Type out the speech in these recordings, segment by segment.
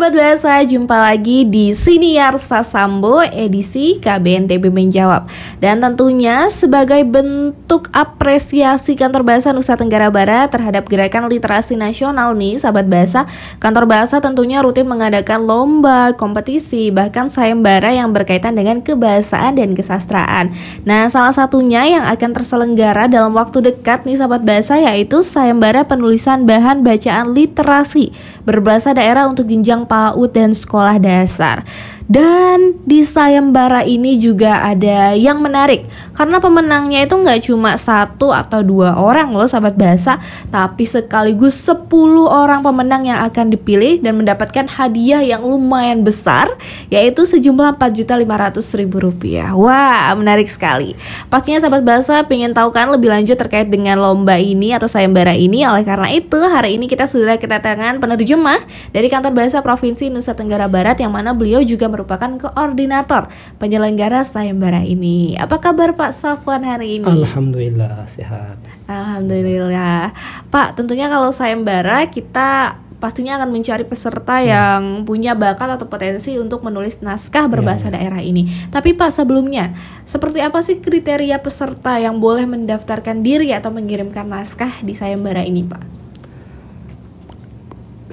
sahabat bahasa, jumpa lagi di Siniar Sasambo edisi KBNTB Menjawab. Dan tentunya sebagai bentuk apresiasi Kantor Bahasa Nusa Tenggara Barat terhadap gerakan literasi nasional nih sahabat bahasa, Kantor Bahasa tentunya rutin mengadakan lomba, kompetisi, bahkan sayembara yang berkaitan dengan kebahasaan dan kesastraan. Nah, salah satunya yang akan terselenggara dalam waktu dekat nih sahabat bahasa yaitu sayembara penulisan bahan bacaan literasi berbahasa daerah untuk jenjang PAUD dan sekolah dasar. Dan di sayembara ini juga ada yang menarik karena pemenangnya itu nggak cuma satu atau dua orang loh sahabat bahasa, tapi sekaligus 10 orang pemenang yang akan dipilih dan mendapatkan hadiah yang lumayan besar yaitu sejumlah 4.500.000 rupiah. Wah menarik sekali. Pastinya sahabat bahasa pengen tahu kan lebih lanjut terkait dengan lomba ini atau sayembara ini. Oleh karena itu hari ini kita sudah kedatangan penerjemah dari kantor bahasa Provinsi Nusa Tenggara Barat yang mana beliau juga merupakan koordinator penyelenggara sayembara ini. Apa kabar Pak Safwan hari ini? Alhamdulillah sehat. Alhamdulillah. Pak, tentunya kalau sayembara kita pastinya akan mencari peserta ya. yang punya bakat atau potensi untuk menulis naskah berbahasa ya, ya. daerah ini. Tapi Pak, sebelumnya, seperti apa sih kriteria peserta yang boleh mendaftarkan diri atau mengirimkan naskah di sayembara ini, Pak?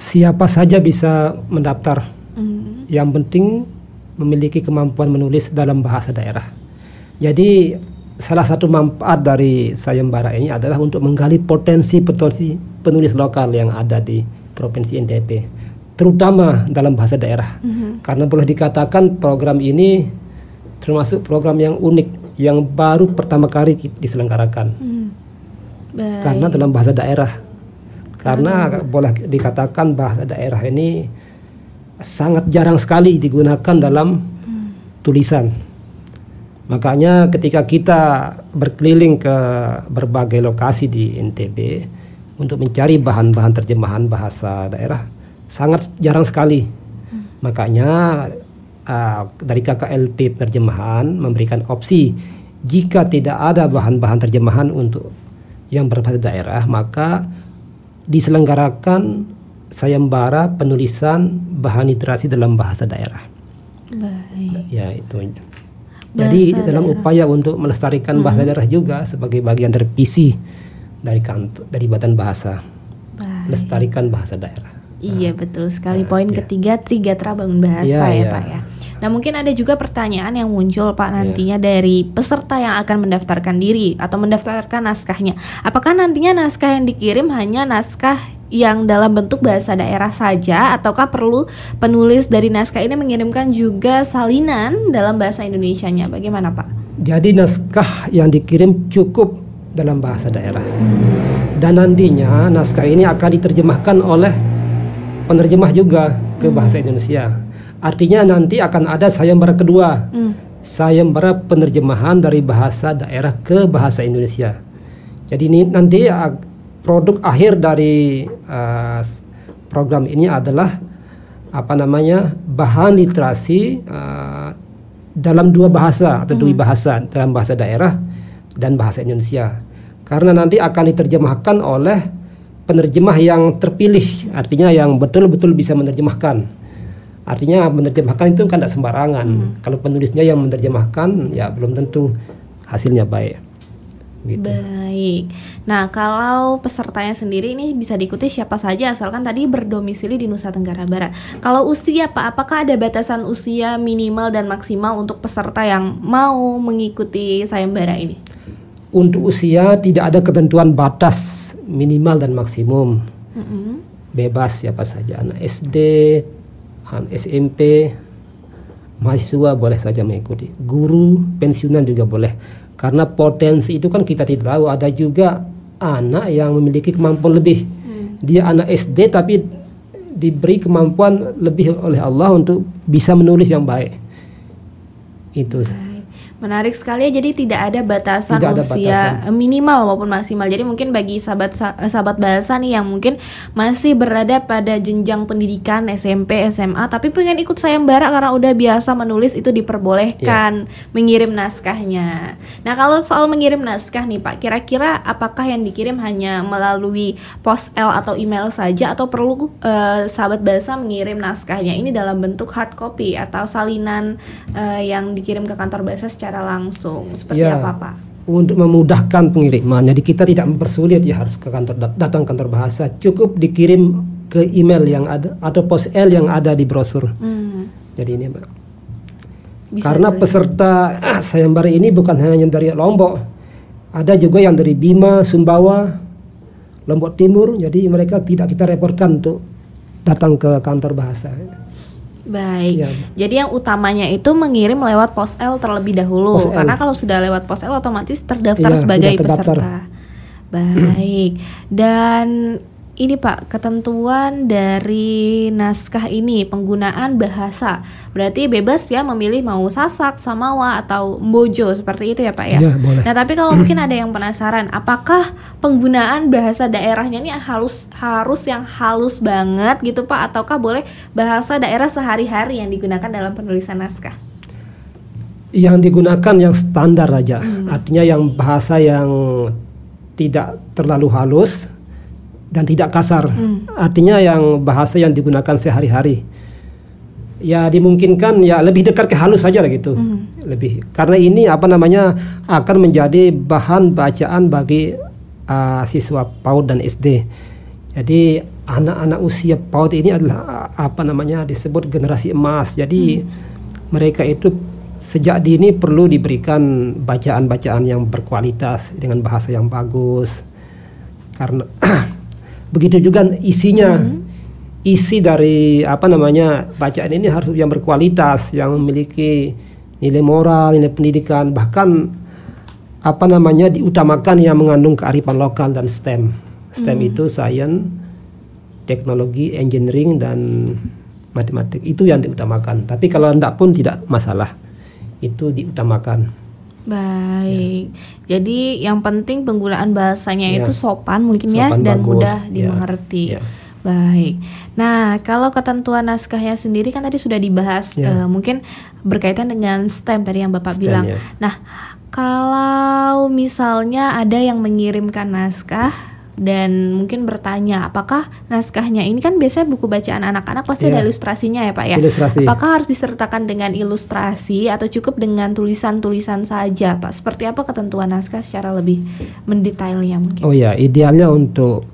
Siapa saja bisa mendaftar. Mm. Yang penting memiliki kemampuan menulis dalam bahasa daerah. Jadi salah satu manfaat dari sayembara ini adalah untuk menggali potensi-potensi penulis lokal yang ada di Provinsi NTB, terutama dalam bahasa daerah. Mm-hmm. Karena boleh dikatakan program ini termasuk program yang unik yang baru pertama kali diselenggarakan. Mm. Karena dalam bahasa daerah. Karena boleh dikatakan bahasa daerah ini sangat jarang sekali digunakan dalam tulisan. Makanya ketika kita berkeliling ke berbagai lokasi di NTB untuk mencari bahan-bahan terjemahan bahasa daerah sangat jarang sekali. Makanya uh, dari KKLP penerjemahan memberikan opsi jika tidak ada bahan-bahan terjemahan untuk yang berbahasa daerah maka diselenggarakan sayembara penulisan bahan literasi dalam bahasa daerah. Baik. Ya itu. Jadi bahasa dalam daerah. upaya untuk melestarikan hmm. bahasa daerah juga sebagai bagian terpisih dari kantor dari badan bahasa. Baik. Lestarikan bahasa daerah. Iya nah, betul sekali. Nah, Poin ya. ketiga Trigatra bangun bahasa ya, ya, ya Pak ya. Nah mungkin ada juga pertanyaan yang muncul Pak nantinya ya. dari peserta yang akan mendaftarkan diri atau mendaftarkan naskahnya. Apakah nantinya naskah yang dikirim hanya naskah yang dalam bentuk bahasa daerah saja ataukah perlu penulis dari naskah ini mengirimkan juga salinan dalam bahasa Indonesianya? Bagaimana, Pak? Jadi naskah yang dikirim cukup dalam bahasa daerah. Dan nantinya naskah ini akan diterjemahkan oleh penerjemah juga ke hmm. bahasa Indonesia. Artinya nanti akan ada sayembara kedua. Hmm. Sayembara penerjemahan dari bahasa daerah ke bahasa Indonesia. Jadi ini nanti produk akhir dari uh, program ini adalah apa namanya bahan literasi uh, dalam dua bahasa atau dua hmm. bahasa dalam bahasa daerah dan bahasa Indonesia karena nanti akan diterjemahkan oleh penerjemah yang terpilih artinya yang betul-betul bisa menerjemahkan artinya menerjemahkan itu kan tidak sembarangan hmm. kalau penulisnya yang menerjemahkan ya belum tentu hasilnya baik Gitu. Baik. Nah, kalau pesertanya sendiri ini bisa diikuti siapa saja asalkan tadi berdomisili di Nusa Tenggara Barat. Kalau usia Pak, apakah ada batasan usia minimal dan maksimal untuk peserta yang mau mengikuti sayembara ini? Untuk usia tidak ada ketentuan batas minimal dan maksimum. Mm -hmm. Bebas siapa saja anak SD, anak SMP, mahasiswa boleh saja mengikuti. Guru pensiunan juga boleh karena potensi itu kan kita tidak tahu ada juga anak yang memiliki kemampuan lebih hmm. dia anak SD tapi diberi kemampuan lebih oleh Allah untuk bisa menulis yang baik itu baik. Menarik sekali ya, jadi tidak ada batasan Tidak ada usia batasan. minimal maupun maksimal. Jadi mungkin bagi sahabat sahabat bahasa nih yang mungkin masih berada pada jenjang pendidikan SMP, SMA, tapi pengen ikut sayembara karena udah biasa menulis itu diperbolehkan Iya. mengirim naskahnya. Nah kalau soal mengirim naskah nih Pak, kira-kira apakah yang dikirim hanya melalui pos L atau email saja atau perlu eh, sahabat bahasa mengirim naskahnya ini dalam bentuk hard copy atau salinan eh, yang dikirim ke kantor bahasa secara langsung seperti Ya, apa Pak? Untuk memudahkan pengiriman, jadi kita tidak mempersulit ya harus ke kantor dat- datang kantor bahasa, cukup dikirim ke email yang ada atau pos L yang ada di brosur. Hmm, Jadi ini Mbak. bisa Karena dilihat. peserta sayembara ini bukan hanya dari Lombok, ada juga yang dari Bima, Sumbawa, Lombok Timur. Jadi mereka tidak kita repotkan untuk datang ke kantor bahasa. Baik. Ya. Jadi yang utamanya itu mengirim lewat pos L terlebih dahulu. Pos L. Karena kalau sudah lewat pos L otomatis terdaftar Iya, sebagai sudah terdaftar. peserta. Baik. Dan ini Pak, ketentuan dari naskah ini penggunaan bahasa. Berarti bebas ya memilih mau Sasak, Samawa atau Mbojo seperti itu ya Pak ya. Iya, boleh. Nah, tapi kalau mungkin ada yang penasaran, apakah penggunaan bahasa daerahnya ini harus harus yang halus banget gitu Pak ataukah boleh bahasa daerah sehari-hari yang digunakan dalam penulisan naskah? Yang digunakan yang standar aja, artinya yang bahasa yang tidak terlalu halus dan tidak kasar. Artinya yang bahasa yang digunakan sehari-hari. Ya dimungkinkan ya lebih dekat ke halus saja lah gitu. Lebih karena ini apa namanya akan menjadi bahan bacaan bagi uh, siswa PAUD dan SD. Jadi anak-anak usia PAUD ini adalah uh, apa namanya disebut generasi emas. Jadi mereka itu sejak dini perlu diberikan bacaan-bacaan yang berkualitas dengan bahasa yang bagus. Karena begitu juga isinya. Isi dari apa namanya bacaan ini harus yang berkualitas yang memiliki nilai moral nilai pendidikan bahkan apa namanya diutamakan yang mengandung kearifan lokal dan STEM. STEM itu science teknologi engineering dan matematik. Itu yang diutamakan. Tapi kalau tidak pun tidak masalah. Itu diutamakan Baik. Jadi yang penting penggunaan bahasanya Ya. itu sopan mungkin ya Sopan, dan bagus. mudah Ya. dimengerti. Ya. Baik. Nah, kalau ketentuan naskahnya sendiri kan tadi sudah dibahas Ya. eh, mungkin berkaitan dengan STEM tadi yang Bapak STEM, bilang. ya. Nah, kalau misalnya ada yang mengirimkan naskah dan mungkin bertanya apakah naskahnya ini kan biasanya buku bacaan anak-anak pasti Ya. ada ilustrasinya ya Pak ya. Ilustrasi. Apakah harus disertakan dengan ilustrasi atau cukup dengan tulisan-tulisan saja Pak? Seperti apa ketentuan naskah secara lebih mendetailnya mungkin? Oh ya, idealnya untuk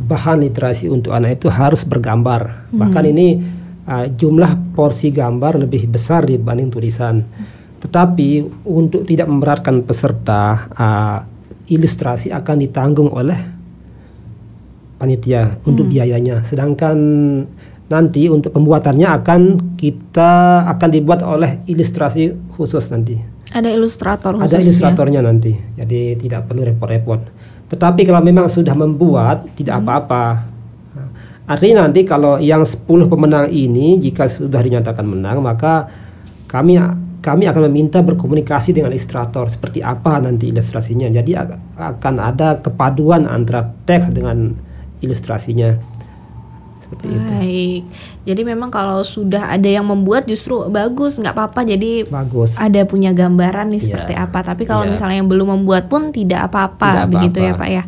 bahan literasi untuk anak itu harus bergambar. Bahkan ini uh, jumlah porsi gambar lebih besar dibanding tulisan. Tetapi untuk tidak memberatkan peserta, uh, ilustrasi akan ditanggung oleh panitia untuk biayanya. Sedangkan nanti untuk pembuatannya akan kita akan dibuat oleh ilustrasi khusus nanti. Ada ilustrator khusus Ada ya? ilustratornya nanti, jadi tidak perlu repot-repot. Tetapi kalau memang sudah membuat, tidak apa-apa. Nah, Artinya nanti kalau yang 10 pemenang ini jika sudah dinyatakan menang, maka kami kami akan meminta berkomunikasi dengan ilustrator seperti apa nanti ilustrasinya. Jadi akan ada kepaduan antara teks dengan ilustrasinya. Seperti itu. Baik. Jadi memang kalau sudah ada yang membuat justru bagus, nggak apa-apa. Jadi Bagus. ada punya gambaran nih Iya. seperti apa. Tapi kalau Iya. misalnya yang belum membuat pun tidak apa-apa, Tidak begitu ya apa-apa. Pak ya.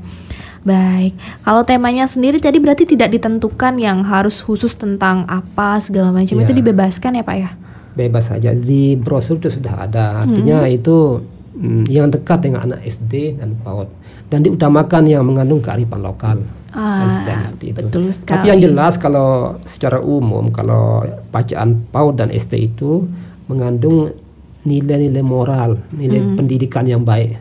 Baik. Kalau temanya sendiri tadi berarti tidak ditentukan yang harus khusus tentang apa segala macam Iya. itu dibebaskan ya Pak ya. bebas saja di brosur itu sudah ada artinya itu mm, yang dekat dengan anak SD dan PAUD dan diutamakan yang mengandung kearifan lokal dan Ah, itu. betul tapi sekali. yang jelas kalau secara umum kalau bacaan PAUD dan SD itu mengandung nilai-nilai moral nilai Hmm. pendidikan yang baik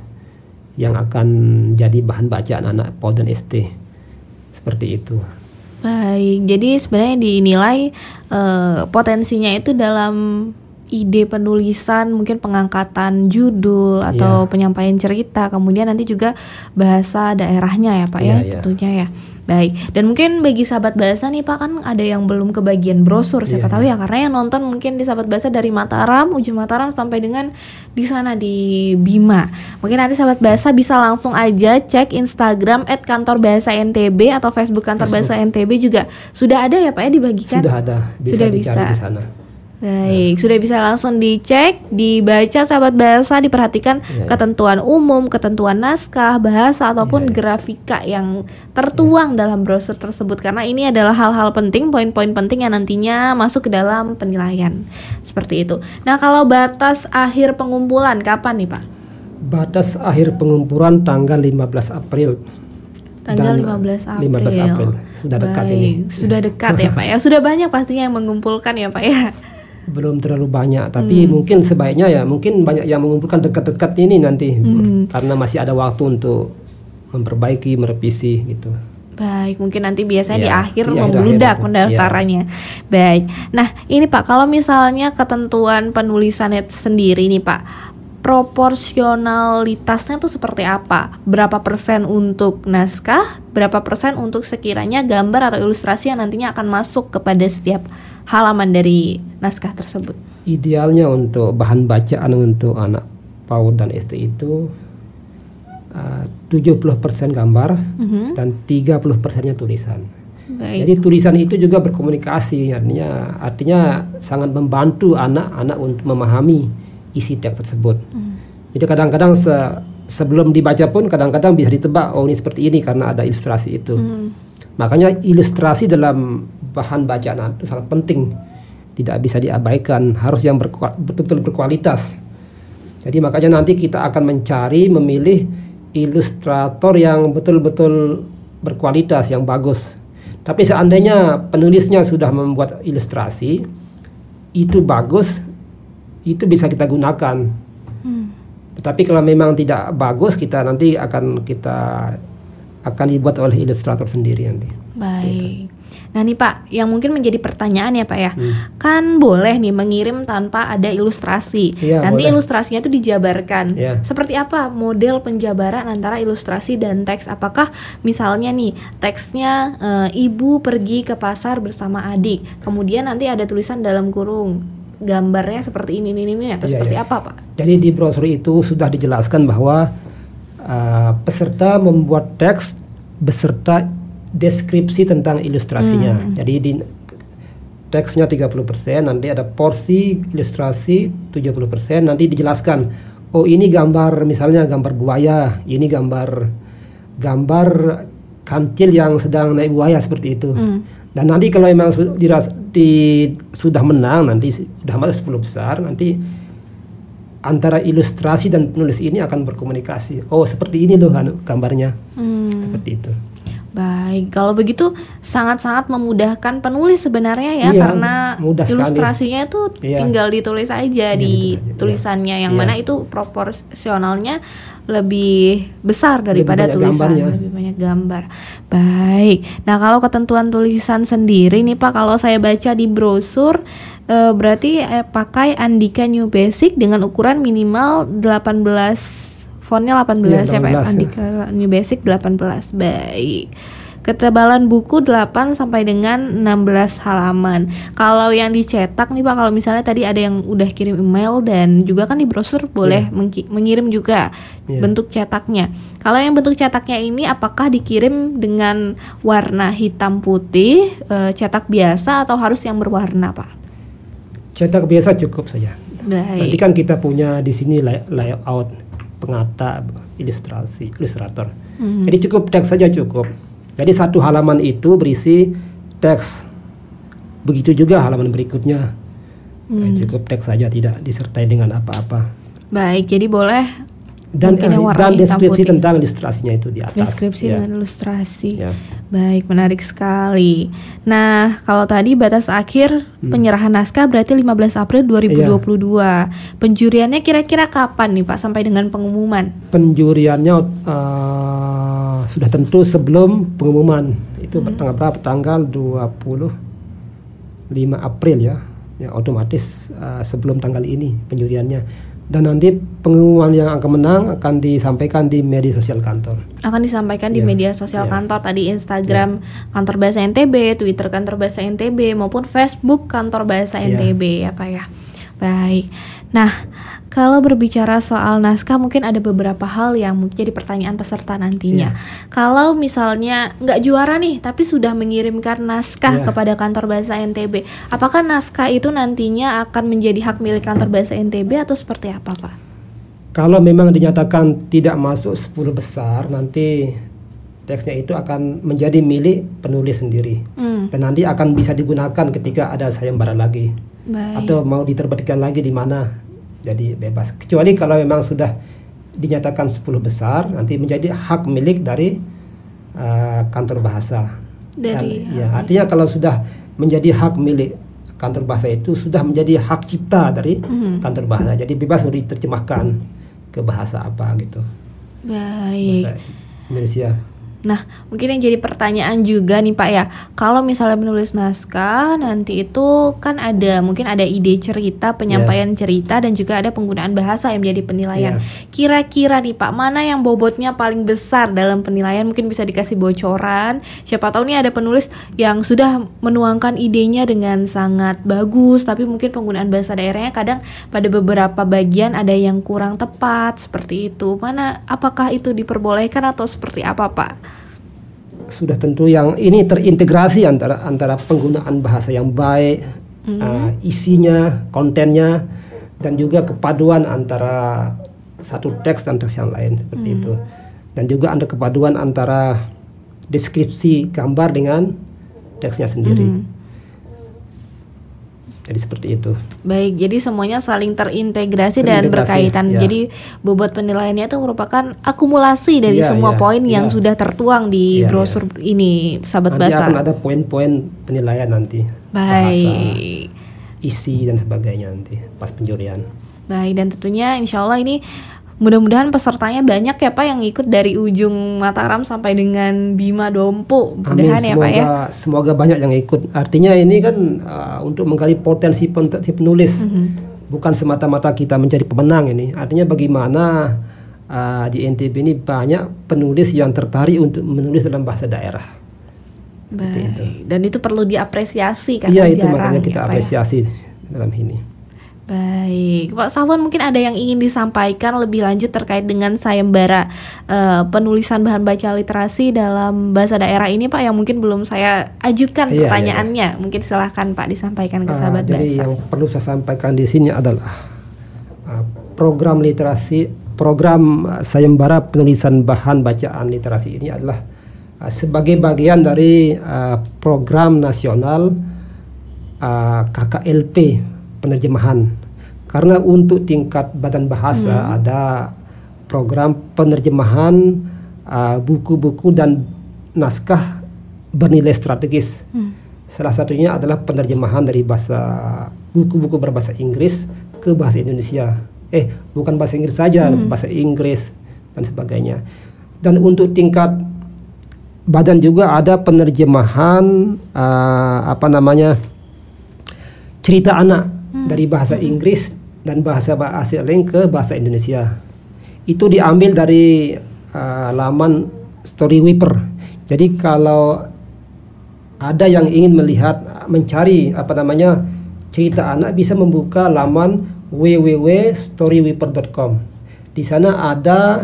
yang akan jadi bahan bacaan anak PAUD dan SD seperti itu Baik, jadi sebenarnya dinilai eh, potensinya itu dalam ide penulisan, mungkin pengangkatan judul atau Iya. penyampaian cerita, kemudian nanti juga bahasa daerahnya ya Pak ya, Iya, iya. tentunya ya. Baik, dan mungkin bagi sahabat bahasa nih Pak kan ada yang belum kebagian brosur siapa Iya, tahu ya karena yang nonton mungkin di sahabat bahasa dari Mataram, ujung Mataram sampai dengan di sana di Bima. Mungkin nanti sahabat bahasa bisa langsung aja cek Instagram @kantor bahasa NTB atau Facebook kantor bahasa NTB juga sudah ada ya Pak ya dibagikan. Sudah ada, bisa Sudah dicari bisa. di sana. Baik, sudah bisa langsung dicek, dibaca sahabat bahasa, diperhatikan Iya, iya. ketentuan umum, ketentuan naskah, bahasa ataupun Iya, iya. grafika yang tertuang dalam brosur tersebut karena ini adalah hal-hal penting, poin-poin penting yang nantinya masuk ke dalam penilaian. Seperti itu. Nah, kalau batas akhir pengumpulan kapan nih, Pak? Batas akhir pengumpulan tanggal 15 April. Tanggal Dan 15 April. 15 April. Sudah dekat ini. Sudah dekat ya, Pak ya. Sudah banyak pastinya yang mengumpulkan ya, Pak ya. Belum terlalu banyak, tapi Hmm. mungkin sebaiknya ya mungkin banyak yang mengumpulkan dekat-dekat ini nanti Hmm. karena masih ada waktu untuk memperbaiki, merevisi gitu. Baik, mungkin nanti biasanya di Iya, akhir di membludak itu. pendaftarannya. Baik. Nah, ini Pak, kalau misalnya ketentuan penulisannya sendiri nih Pak, proporsionalitasnya tuh seperti apa? Berapa persen untuk naskah, berapa persen untuk sekiranya gambar atau ilustrasi yang nantinya akan masuk kepada setiap halaman dari naskah tersebut? Idealnya untuk bahan bacaan untuk anak PAUD dan SD itu uh, 70% gambar Mhm. dan 30 persennya tulisan. Baik. Jadi tulisan itu juga berkomunikasi, artinya artinya sangat membantu anak-anak untuk memahami isi teks tersebut. Hmm. Jadi kadang-kadang se- sebelum dibaca pun kadang-kadang bisa ditebak oh ini seperti ini karena ada ilustrasi itu. Hmm. Makanya ilustrasi dalam bahan bacaan itu sangat penting, tidak bisa diabaikan, harus yang betul-betul berkualitas. Jadi makanya nanti kita akan mencari memilih ilustrator yang betul-betul berkualitas yang bagus. Tapi seandainya penulisnya sudah membuat ilustrasi itu bagus, itu bisa kita gunakan. Hmm. Tetapi kalau memang tidak bagus, kita nanti akan kita akan dibuat oleh ilustrator sendiri nanti. Baik. Nah nih Pak, yang mungkin menjadi pertanyaan ya Pak ya, Hmm. kan boleh nih mengirim tanpa ada ilustrasi. Iya, Nanti boleh. ilustrasinya itu dijabarkan. Iya. Seperti apa model penjabaran antara ilustrasi dan teks? Apakah misalnya nih teksnya eh, ibu pergi ke pasar bersama adik, kemudian nanti ada tulisan dalam kurung gambarnya seperti ini ini ini atau Iya, seperti iya. apa Pak? Jadi di brosur itu sudah dijelaskan bahwa uh, peserta membuat teks beserta deskripsi tentang ilustrasinya. Hmm. Jadi di teksnya 30%, nanti ada porsi ilustrasi 70%, nanti dijelaskan oh ini gambar misalnya gambar buaya, ini gambar gambar kancil yang sedang naik buaya seperti itu. Hmm. Dan nanti kalau memang su- diras- di, sudah menang nanti sudah masuk 10 besar nanti antara ilustrasi dan penulis ini akan berkomunikasi. Oh seperti ini loh anu, gambarnya Hmm. seperti itu. Baik, kalau begitu sangat-sangat memudahkan penulis sebenarnya ya Iya, karena mudah sekali. ilustrasinya itu Iya. tinggal ditulis aja Iya, di ditulis aja, tulisannya yang Iya. mana itu proporsionalnya lebih besar daripada banyak tulisan, gambarnya. lebih banyak gambar. Baik. Nah, kalau ketentuan tulisan sendiri nih Pak, kalau saya baca di brosur eh, berarti eh, pakai Andika New Basic dengan ukuran minimal 18 fontnya 18 ya Pak, 18 ya. Andika New Basic 18. Baik. Ketebalan buku 8 sampai dengan 16 halaman. Kalau yang dicetak nih Pak, kalau misalnya tadi ada yang udah kirim email dan juga kan di brosur boleh mengki- mengirim juga Iya. bentuk cetaknya. Kalau yang bentuk cetaknya ini apakah dikirim dengan warna hitam putih, eh, cetak biasa atau harus yang berwarna, Pak? Cetak biasa cukup saja. Nanti Baik. kan kita punya di sini lay- layout pengata ilustrasi ilustrator. Hmm. Jadi cukup teks saja cukup. Jadi satu halaman itu berisi teks. Begitu juga halaman berikutnya. Hmm. Cukup teks saja tidak disertai dengan apa-apa. Baik, jadi boleh Dan Mungkin yang warna dan deskripsi putih. tentang ilustrasinya itu di atas. deskripsi Ya, dengan ilustrasi. ya. Baik, menarik sekali. Nah, kalau tadi batas akhir Hmm. penyerahan naskah berarti 15 April 2022. Penjuriannya kira-kira kapan nih Pak sampai dengan pengumuman? Penjuriannya eh, sudah tentu sebelum pengumuman. Itu Hmm. tanggal berapa? Tanggal 25 April ya. Ya otomatis eh, sebelum tanggal ini penjuriannya. Dan nanti pengumuman yang akan menang akan disampaikan di media sosial kantor. Akan disampaikan yeah. di iya. media sosial yeah. kantor tadi Instagram yeah. kantor bahasa NTB, Twitter kantor bahasa NTB maupun Facebook kantor bahasa yeah. NTB ya Pak ya. Baik. Nah, kalau berbicara soal naskah mungkin ada beberapa hal yang mungkin jadi pertanyaan peserta nantinya. Yeah. Kalau misalnya nggak juara nih tapi sudah mengirimkan naskah yeah. kepada kantor bahasa NTB, apakah naskah itu nantinya akan menjadi hak milik kantor bahasa NTB atau seperti apa, Pak? Kalau memang dinyatakan tidak masuk 10 besar, nanti teksnya itu akan menjadi milik penulis sendiri. Hmm. Dan nanti akan bisa digunakan ketika ada sayembara lagi. Baik. Atau mau diterbitkan lagi di mana jadi bebas. Kecuali kalau memang sudah dinyatakan 10 besar nanti menjadi hak milik dari uh, kantor bahasa. Dari ya artinya kalau sudah menjadi hak milik kantor bahasa itu sudah menjadi hak cipta dari mm-hmm. kantor bahasa. Jadi bebas untuk diterjemahkan ke bahasa apa gitu. Baik. Bahasa Indonesia Nah, mungkin yang jadi pertanyaan juga nih Pak ya, kalau misalnya menulis naskah nanti itu kan ada mungkin ada ide cerita, penyampaian yeah. cerita dan juga ada penggunaan bahasa yang menjadi penilaian. Yeah. Kira-kira nih Pak, mana yang bobotnya paling besar dalam penilaian? Mungkin bisa dikasih bocoran. Siapa tahu nih ada penulis yang sudah menuangkan idenya dengan sangat bagus, tapi mungkin penggunaan bahasa daerahnya kadang pada beberapa bagian ada yang kurang tepat seperti itu. Mana apakah itu diperbolehkan atau seperti apa Pak? Sudah tentu yang ini terintegrasi antara antara penggunaan bahasa yang baik, mm -hmm. uh, isinya, kontennya, dan juga kepaduan antara satu teks dan teks yang lain seperti mm. itu, dan juga ada kepaduan antara deskripsi gambar dengan teksnya sendiri. Mm. Jadi seperti itu. Baik, jadi semuanya saling terintegrasi, terintegrasi dan berkaitan. Ya. Jadi bobot penilaiannya itu merupakan akumulasi dari ya, semua ya, poin ya. yang sudah tertuang di ya, brosur ya. ini, sahabat nanti bahasa. akan ada poin-poin penilaian nanti. Baik. Bahasa, isi dan sebagainya nanti pas penjurian. Baik, dan tentunya insya Allah ini Mudah-mudahan pesertanya banyak ya Pak yang ikut dari ujung Mataram sampai dengan Bima Dompu. Mudah-mudahan ya Pak ya. Semoga banyak yang ikut. Artinya ini kan uh, untuk menggali potensi penulis. Mm -hmm. Bukan semata-mata kita mencari pemenang ini. Artinya bagaimana uh, di NTB ini banyak penulis yang tertarik untuk menulis dalam bahasa daerah. Baik. Itu. Dan itu perlu diapresiasi kan? Iya itu makanya kita ya, ya? apresiasi ya? dalam ini. Baik, Pak Safwan mungkin ada yang ingin disampaikan lebih lanjut terkait dengan sayembara uh, penulisan bahan baca literasi dalam bahasa daerah ini Pak yang mungkin belum saya ajukan iya, pertanyaannya. Iya, iya. Mungkin silahkan Pak disampaikan ke uh, sahabat jadi bahasa. yang perlu saya sampaikan di sini adalah uh, program literasi, program sayembara penulisan bahan bacaan literasi ini adalah uh, sebagai bagian dari uh, program nasional uh, KKLP penerjemahan karena untuk tingkat badan bahasa hmm. ada program penerjemahan uh, buku-buku uh, dan naskah bernilai strategis. Hmm. Salah satunya adalah penerjemahan dari bahasa buku-buku berbahasa Inggris ke bahasa Indonesia. Eh, bukan bahasa Inggris saja, hmm. bahasa Inggris dan sebagainya. Dan untuk tingkat badan juga ada penerjemahan uh, apa namanya cerita anak hmm. dari bahasa Inggris dan bahasa bahasa lain ke bahasa Indonesia. Itu diambil dari uh, laman Storyweeper. Jadi kalau ada yang ingin melihat mencari apa namanya cerita anak bisa membuka laman www.storyweeper.com. Di sana ada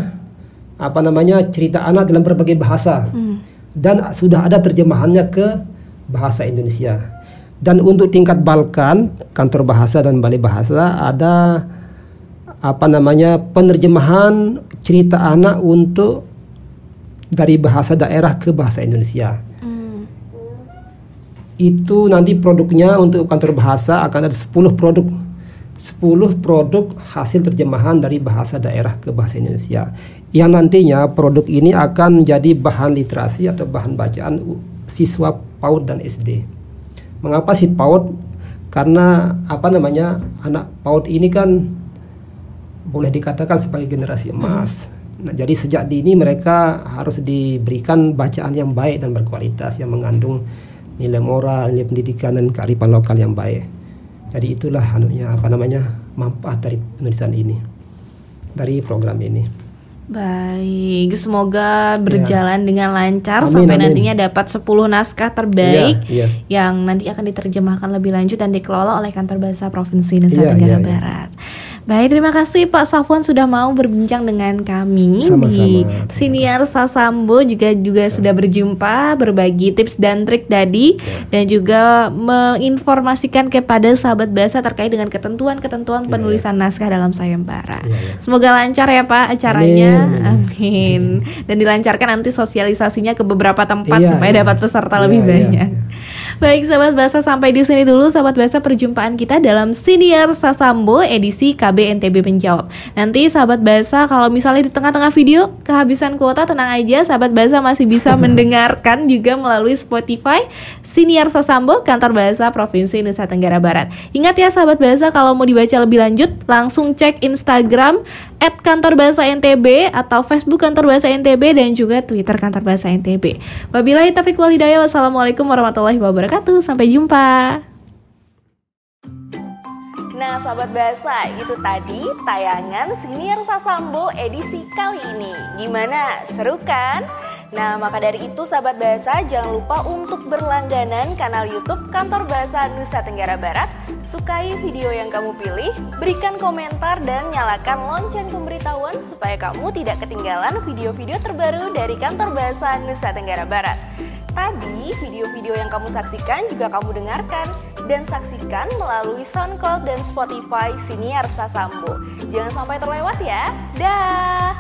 apa namanya cerita anak dalam berbagai bahasa hmm. dan sudah ada terjemahannya ke bahasa Indonesia. Dan untuk tingkat Balkan, kantor bahasa dan balai bahasa ada apa namanya penerjemahan cerita anak untuk dari bahasa daerah ke bahasa Indonesia. Mm. Itu nanti produknya untuk kantor bahasa akan ada 10 produk. 10 produk hasil terjemahan dari bahasa daerah ke bahasa Indonesia. Yang nantinya produk ini akan menjadi bahan literasi atau bahan bacaan siswa PAUD dan SD. Mengapa sih PAUD? Karena apa namanya anak PAUD ini kan boleh dikatakan sebagai generasi emas. Nah, jadi sejak dini mereka harus diberikan bacaan yang baik dan berkualitas yang mengandung nilai moral, nilai pendidikan dan kearifan lokal yang baik. Jadi itulah anunya apa namanya manfaat dari penulisan ini. dari program ini. Baik, semoga berjalan ya. dengan lancar amin, sampai amin. nantinya dapat 10 naskah terbaik ya, ya. yang nanti akan diterjemahkan lebih lanjut dan dikelola oleh Kantor Bahasa Provinsi Nusa ya, Tenggara ya, Barat. Baik, terima kasih Pak Safwan sudah mau berbincang dengan kami Sama-sama. di Siniar Sasambo juga juga sudah berjumpa berbagi tips dan trik tadi ya. dan juga menginformasikan kepada sahabat bahasa terkait dengan ketentuan-ketentuan ya, penulisan ya. naskah dalam sayembara. Ya, ya. Semoga lancar ya Pak acaranya. Amin. Amin. Dan dilancarkan nanti sosialisasinya ke beberapa tempat ya, supaya ya. dapat peserta ya, lebih ya, banyak. Baik sahabat bahasa sampai di sini dulu sahabat bahasa perjumpaan kita dalam Siniar Sasambo edisi KB NTB menjawab. Nanti sahabat bahasa kalau misalnya di tengah-tengah video kehabisan kuota tenang aja sahabat bahasa masih bisa mendengarkan juga melalui Spotify Siniar Sasambo Kantor Bahasa Provinsi Nusa Tenggara Barat. Ingat ya sahabat bahasa kalau mau dibaca lebih lanjut langsung cek Instagram at kantor bahasa NTB atau Facebook kantor bahasa NTB dan juga Twitter kantor bahasa NTB. Wabillahi taufiq walhidayah. Wassalamualaikum warahmatullahi wabarakatuh. Sampai jumpa. Nah, sahabat bahasa, itu tadi tayangan Senior Sasambo edisi kali ini. Gimana? Seru kan? Nah, maka dari itu sahabat bahasa jangan lupa untuk berlangganan kanal YouTube Kantor Bahasa Nusa Tenggara Barat. Sukai video yang kamu pilih, berikan komentar dan nyalakan lonceng pemberitahuan supaya kamu tidak ketinggalan video-video terbaru dari Kantor Bahasa Nusa Tenggara Barat. Tadi video-video yang kamu saksikan juga kamu dengarkan dan saksikan melalui SoundCloud dan Spotify Siniar Sasambo. Jangan sampai terlewat ya. Dah.